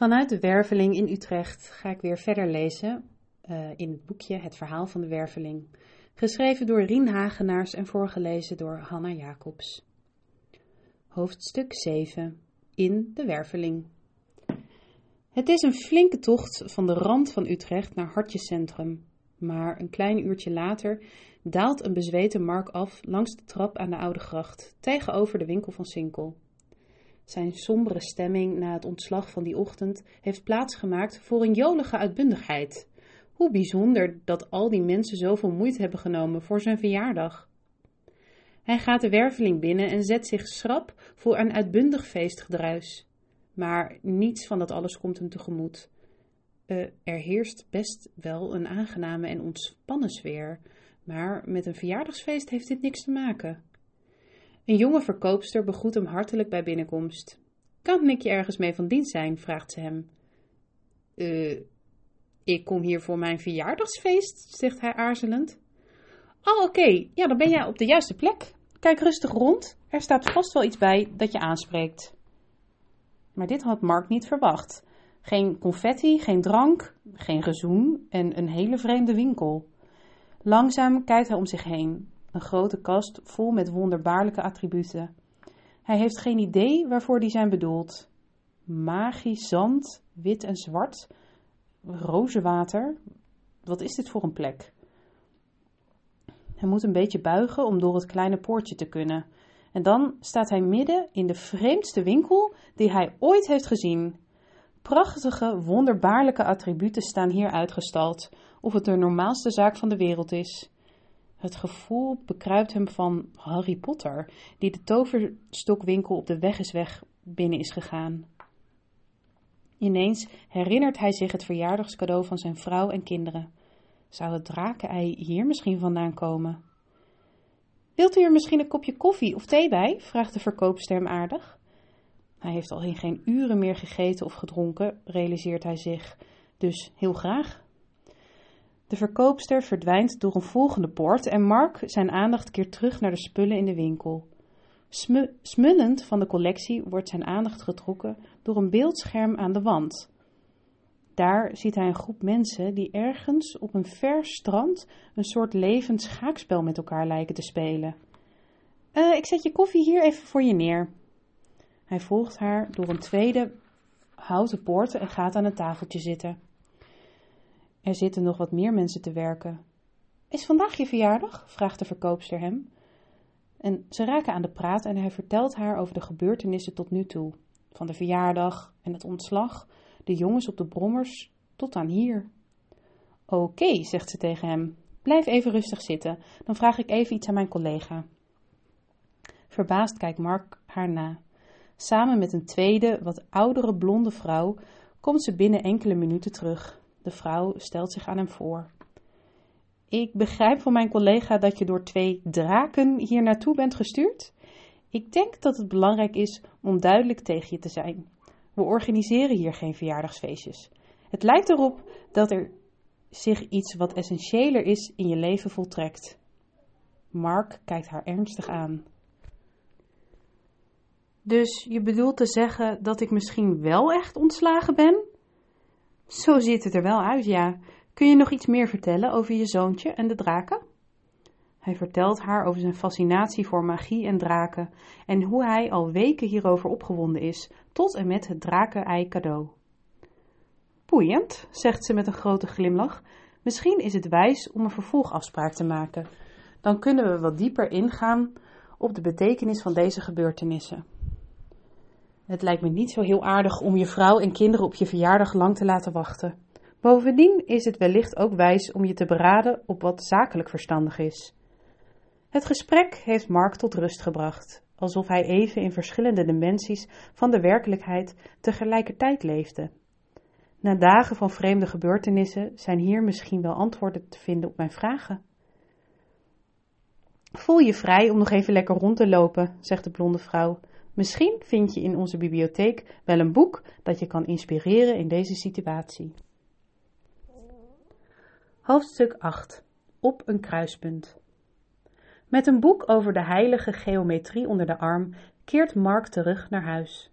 Vanuit de Werveling in Utrecht ga ik weer verder lezen uh, in het boekje Het Verhaal van de Werveling, geschreven door Rien Hagenaars en voorgelezen door Hanna Jacobs. Hoofdstuk 7 In de Werveling. Het is een flinke tocht van de rand van Utrecht naar Hartjescentrum, maar een klein uurtje later daalt een bezweten Mark af langs de trap aan de Oude Gracht, tegenover de winkel van Sinkel. Zijn sombere stemming na het ontslag van die ochtend heeft plaatsgemaakt voor een jolige uitbundigheid. Hoe bijzonder dat al die mensen zoveel moeite hebben genomen voor zijn verjaardag. Hij gaat de werveling binnen en zet zich schrap voor een uitbundig feestgedruis. Maar niets van dat alles komt hem tegemoet. Uh, er heerst best wel een aangename en ontspannen sfeer, maar met een verjaardagsfeest heeft dit niks te maken. Een jonge verkoopster begroet hem hartelijk bij binnenkomst. Kan ik je ergens mee van dienst zijn? vraagt ze hem. Eh, ik kom hier voor mijn verjaardagsfeest, zegt hij aarzelend. Oh, oké, ja, dan ben jij op de juiste plek. Kijk rustig rond, er staat vast wel iets bij dat je aanspreekt. Maar dit had Mark niet verwacht. Geen confetti, geen drank, geen gezoen en een hele vreemde winkel. Langzaam kijkt hij om zich heen een grote kast vol met wonderbaarlijke attributen. Hij heeft geen idee waarvoor die zijn bedoeld. Magisch zand, wit en zwart, rozenwater. Wat is dit voor een plek? Hij moet een beetje buigen om door het kleine poortje te kunnen. En dan staat hij midden in de vreemdste winkel die hij ooit heeft gezien. Prachtige, wonderbaarlijke attributen staan hier uitgestald, of het de normaalste zaak van de wereld is. Het gevoel bekruipt hem van Harry Potter, die de toverstokwinkel op de weg is weg binnen is gegaan. Ineens herinnert hij zich het verjaardagscadeau van zijn vrouw en kinderen. Zou het drakenei hier misschien vandaan komen? Wilt u er misschien een kopje koffie of thee bij? vraagt de verkoopster aardig. Hij heeft al in geen uren meer gegeten of gedronken, realiseert hij zich. Dus heel graag. De verkoopster verdwijnt door een volgende poort en Mark zijn aandacht keert terug naar de spullen in de winkel. smullend van de collectie wordt zijn aandacht getrokken door een beeldscherm aan de wand. Daar ziet hij een groep mensen die ergens op een ver strand een soort levend schaakspel met elkaar lijken te spelen. Uh, ik zet je koffie hier even voor je neer. Hij volgt haar door een tweede houten poort en gaat aan een tafeltje zitten. Er zitten nog wat meer mensen te werken. Is vandaag je verjaardag? vraagt de verkoopster hem. En ze raken aan de praat en hij vertelt haar over de gebeurtenissen tot nu toe. Van de verjaardag en het ontslag, de jongens op de brommers, tot aan hier. Oké, zegt ze tegen hem. Blijf even rustig zitten, dan vraag ik even iets aan mijn collega. Verbaasd kijkt Mark haar na. Samen met een tweede, wat oudere blonde vrouw komt ze binnen enkele minuten terug. De vrouw stelt zich aan hem voor. Ik begrijp van mijn collega dat je door twee draken hier naartoe bent gestuurd. Ik denk dat het belangrijk is om duidelijk tegen je te zijn. We organiseren hier geen verjaardagsfeestjes. Het lijkt erop dat er zich iets wat essentiëler is in je leven voltrekt. Mark kijkt haar ernstig aan. Dus je bedoelt te zeggen dat ik misschien wel echt ontslagen ben? Zo ziet het er wel uit, ja. Kun je nog iets meer vertellen over je zoontje en de draken? Hij vertelt haar over zijn fascinatie voor magie en draken en hoe hij al weken hierover opgewonden is, tot en met het drakenei cadeau. Boeiend, zegt ze met een grote glimlach. Misschien is het wijs om een vervolgafspraak te maken. Dan kunnen we wat dieper ingaan op de betekenis van deze gebeurtenissen. Het lijkt me niet zo heel aardig om je vrouw en kinderen op je verjaardag lang te laten wachten. Bovendien is het wellicht ook wijs om je te beraden op wat zakelijk verstandig is. Het gesprek heeft Mark tot rust gebracht, alsof hij even in verschillende dimensies van de werkelijkheid tegelijkertijd leefde. Na dagen van vreemde gebeurtenissen zijn hier misschien wel antwoorden te vinden op mijn vragen. Voel je vrij om nog even lekker rond te lopen, zegt de blonde vrouw. Misschien vind je in onze bibliotheek wel een boek dat je kan inspireren in deze situatie. Hoofdstuk 8. Op een kruispunt. Met een boek over de heilige geometrie onder de arm keert Mark terug naar huis.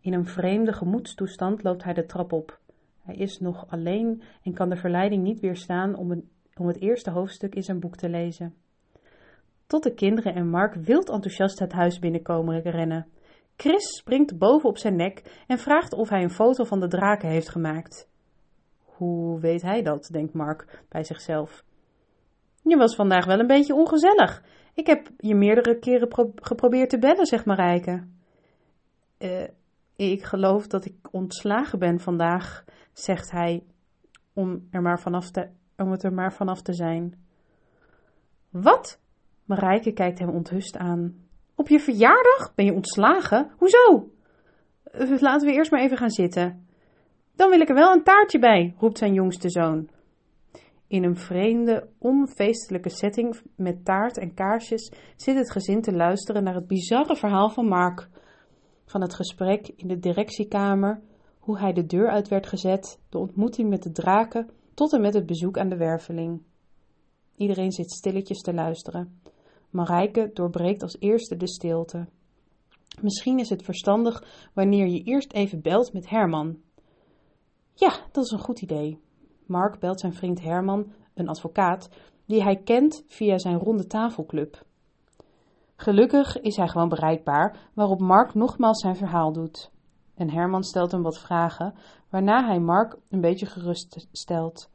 In een vreemde gemoedstoestand loopt hij de trap op. Hij is nog alleen en kan de verleiding niet weerstaan om, een, om het eerste hoofdstuk in zijn boek te lezen. Tot de kinderen en Mark wild enthousiast het huis binnenkomen rennen. Chris springt boven op zijn nek en vraagt of hij een foto van de draken heeft gemaakt. Hoe weet hij dat, denkt Mark bij zichzelf. Je was vandaag wel een beetje ongezellig. Ik heb je meerdere keren geprobeerd te bellen, zegt Marijke. Uh, ik geloof dat ik ontslagen ben vandaag, zegt hij, om, er maar vanaf te, om het er maar vanaf te zijn. Wat? Marijke kijkt hem onthust aan. Op je verjaardag ben je ontslagen? Hoezo? Eh, laten we eerst maar even gaan zitten. Dan wil ik er wel een taartje bij, roept zijn jongste zoon. In een vreemde, onfeestelijke setting met taart en kaarsjes zit het gezin te luisteren naar het bizarre verhaal van Mark. Van het gesprek in de directiekamer, hoe hij de deur uit werd gezet, de ontmoeting met de draken, tot en met het bezoek aan de werveling. Iedereen zit stilletjes te luisteren. Marijke doorbreekt als eerste de stilte. Misschien is het verstandig wanneer je eerst even belt met Herman. Ja, dat is een goed idee. Mark belt zijn vriend Herman, een advocaat, die hij kent via zijn ronde tafelclub. Gelukkig is hij gewoon bereikbaar, waarop Mark nogmaals zijn verhaal doet. En Herman stelt hem wat vragen, waarna hij Mark een beetje gerust stelt.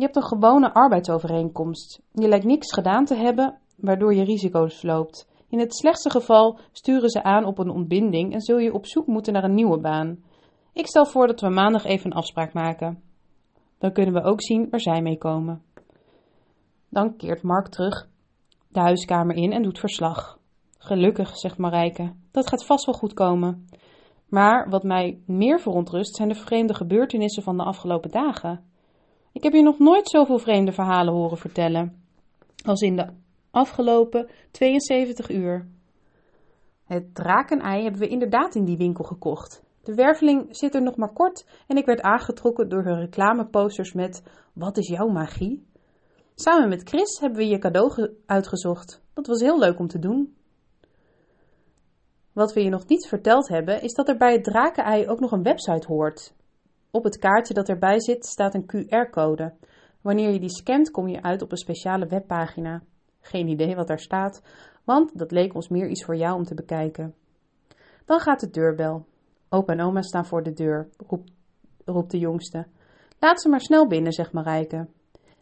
Je hebt een gewone arbeidsovereenkomst. Je lijkt niks gedaan te hebben, waardoor je risico's loopt. In het slechtste geval sturen ze aan op een ontbinding en zul je op zoek moeten naar een nieuwe baan. Ik stel voor dat we maandag even een afspraak maken. Dan kunnen we ook zien waar zij mee komen. Dan keert Mark terug de huiskamer in en doet verslag. Gelukkig, zegt Marijke, dat gaat vast wel goed komen. Maar wat mij meer verontrust zijn de vreemde gebeurtenissen van de afgelopen dagen. Ik heb je nog nooit zoveel vreemde verhalen horen vertellen als in de afgelopen 72 uur. Het drakenei hebben we inderdaad in die winkel gekocht. De werveling zit er nog maar kort en ik werd aangetrokken door hun reclameposters met Wat is jouw magie? Samen met Chris hebben we je cadeau uitgezocht. Dat was heel leuk om te doen. Wat we je nog niet verteld hebben, is dat er bij het drakenei ook nog een website hoort. Op het kaartje dat erbij zit staat een QR-code. Wanneer je die scant, kom je uit op een speciale webpagina. Geen idee wat daar staat, want dat leek ons meer iets voor jou om te bekijken. Dan gaat de deurbel. Opa en oma staan voor de deur, roept, roept de jongste. Laat ze maar snel binnen, zegt Marijke.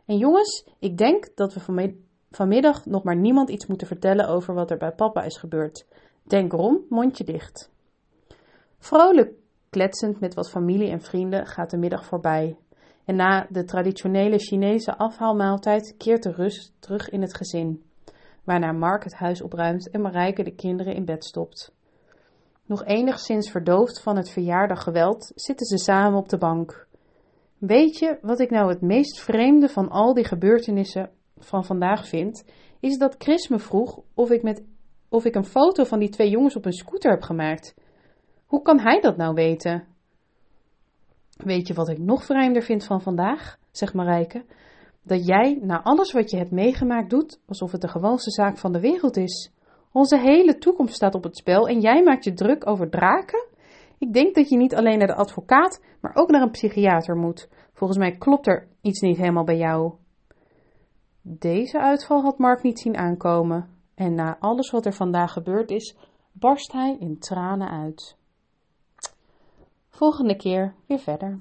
En jongens, ik denk dat we vanmiddag nog maar niemand iets moeten vertellen over wat er bij papa is gebeurd. Denk erom, mondje dicht. Vrolijk kletsend met wat familie en vrienden gaat de middag voorbij. En na de traditionele Chinese afhaalmaaltijd keert de rust terug in het gezin. Waarna Mark het huis opruimt en Marijke de kinderen in bed stopt. Nog enigszins verdoofd van het verjaardaggeweld zitten ze samen op de bank. Weet je wat ik nou het meest vreemde van al die gebeurtenissen van vandaag vind? Is dat Chris me vroeg of ik, met, of ik een foto van die twee jongens op een scooter heb gemaakt. Hoe kan hij dat nou weten? Weet je wat ik nog vreemder vind van vandaag? zegt Marijke. Dat jij na alles wat je hebt meegemaakt doet alsof het de gewoonste zaak van de wereld is. Onze hele toekomst staat op het spel en jij maakt je druk over draken? Ik denk dat je niet alleen naar de advocaat, maar ook naar een psychiater moet. Volgens mij klopt er iets niet helemaal bij jou. Deze uitval had Mark niet zien aankomen. En na alles wat er vandaag gebeurd is, barst hij in tranen uit. Volgende keer weer verder.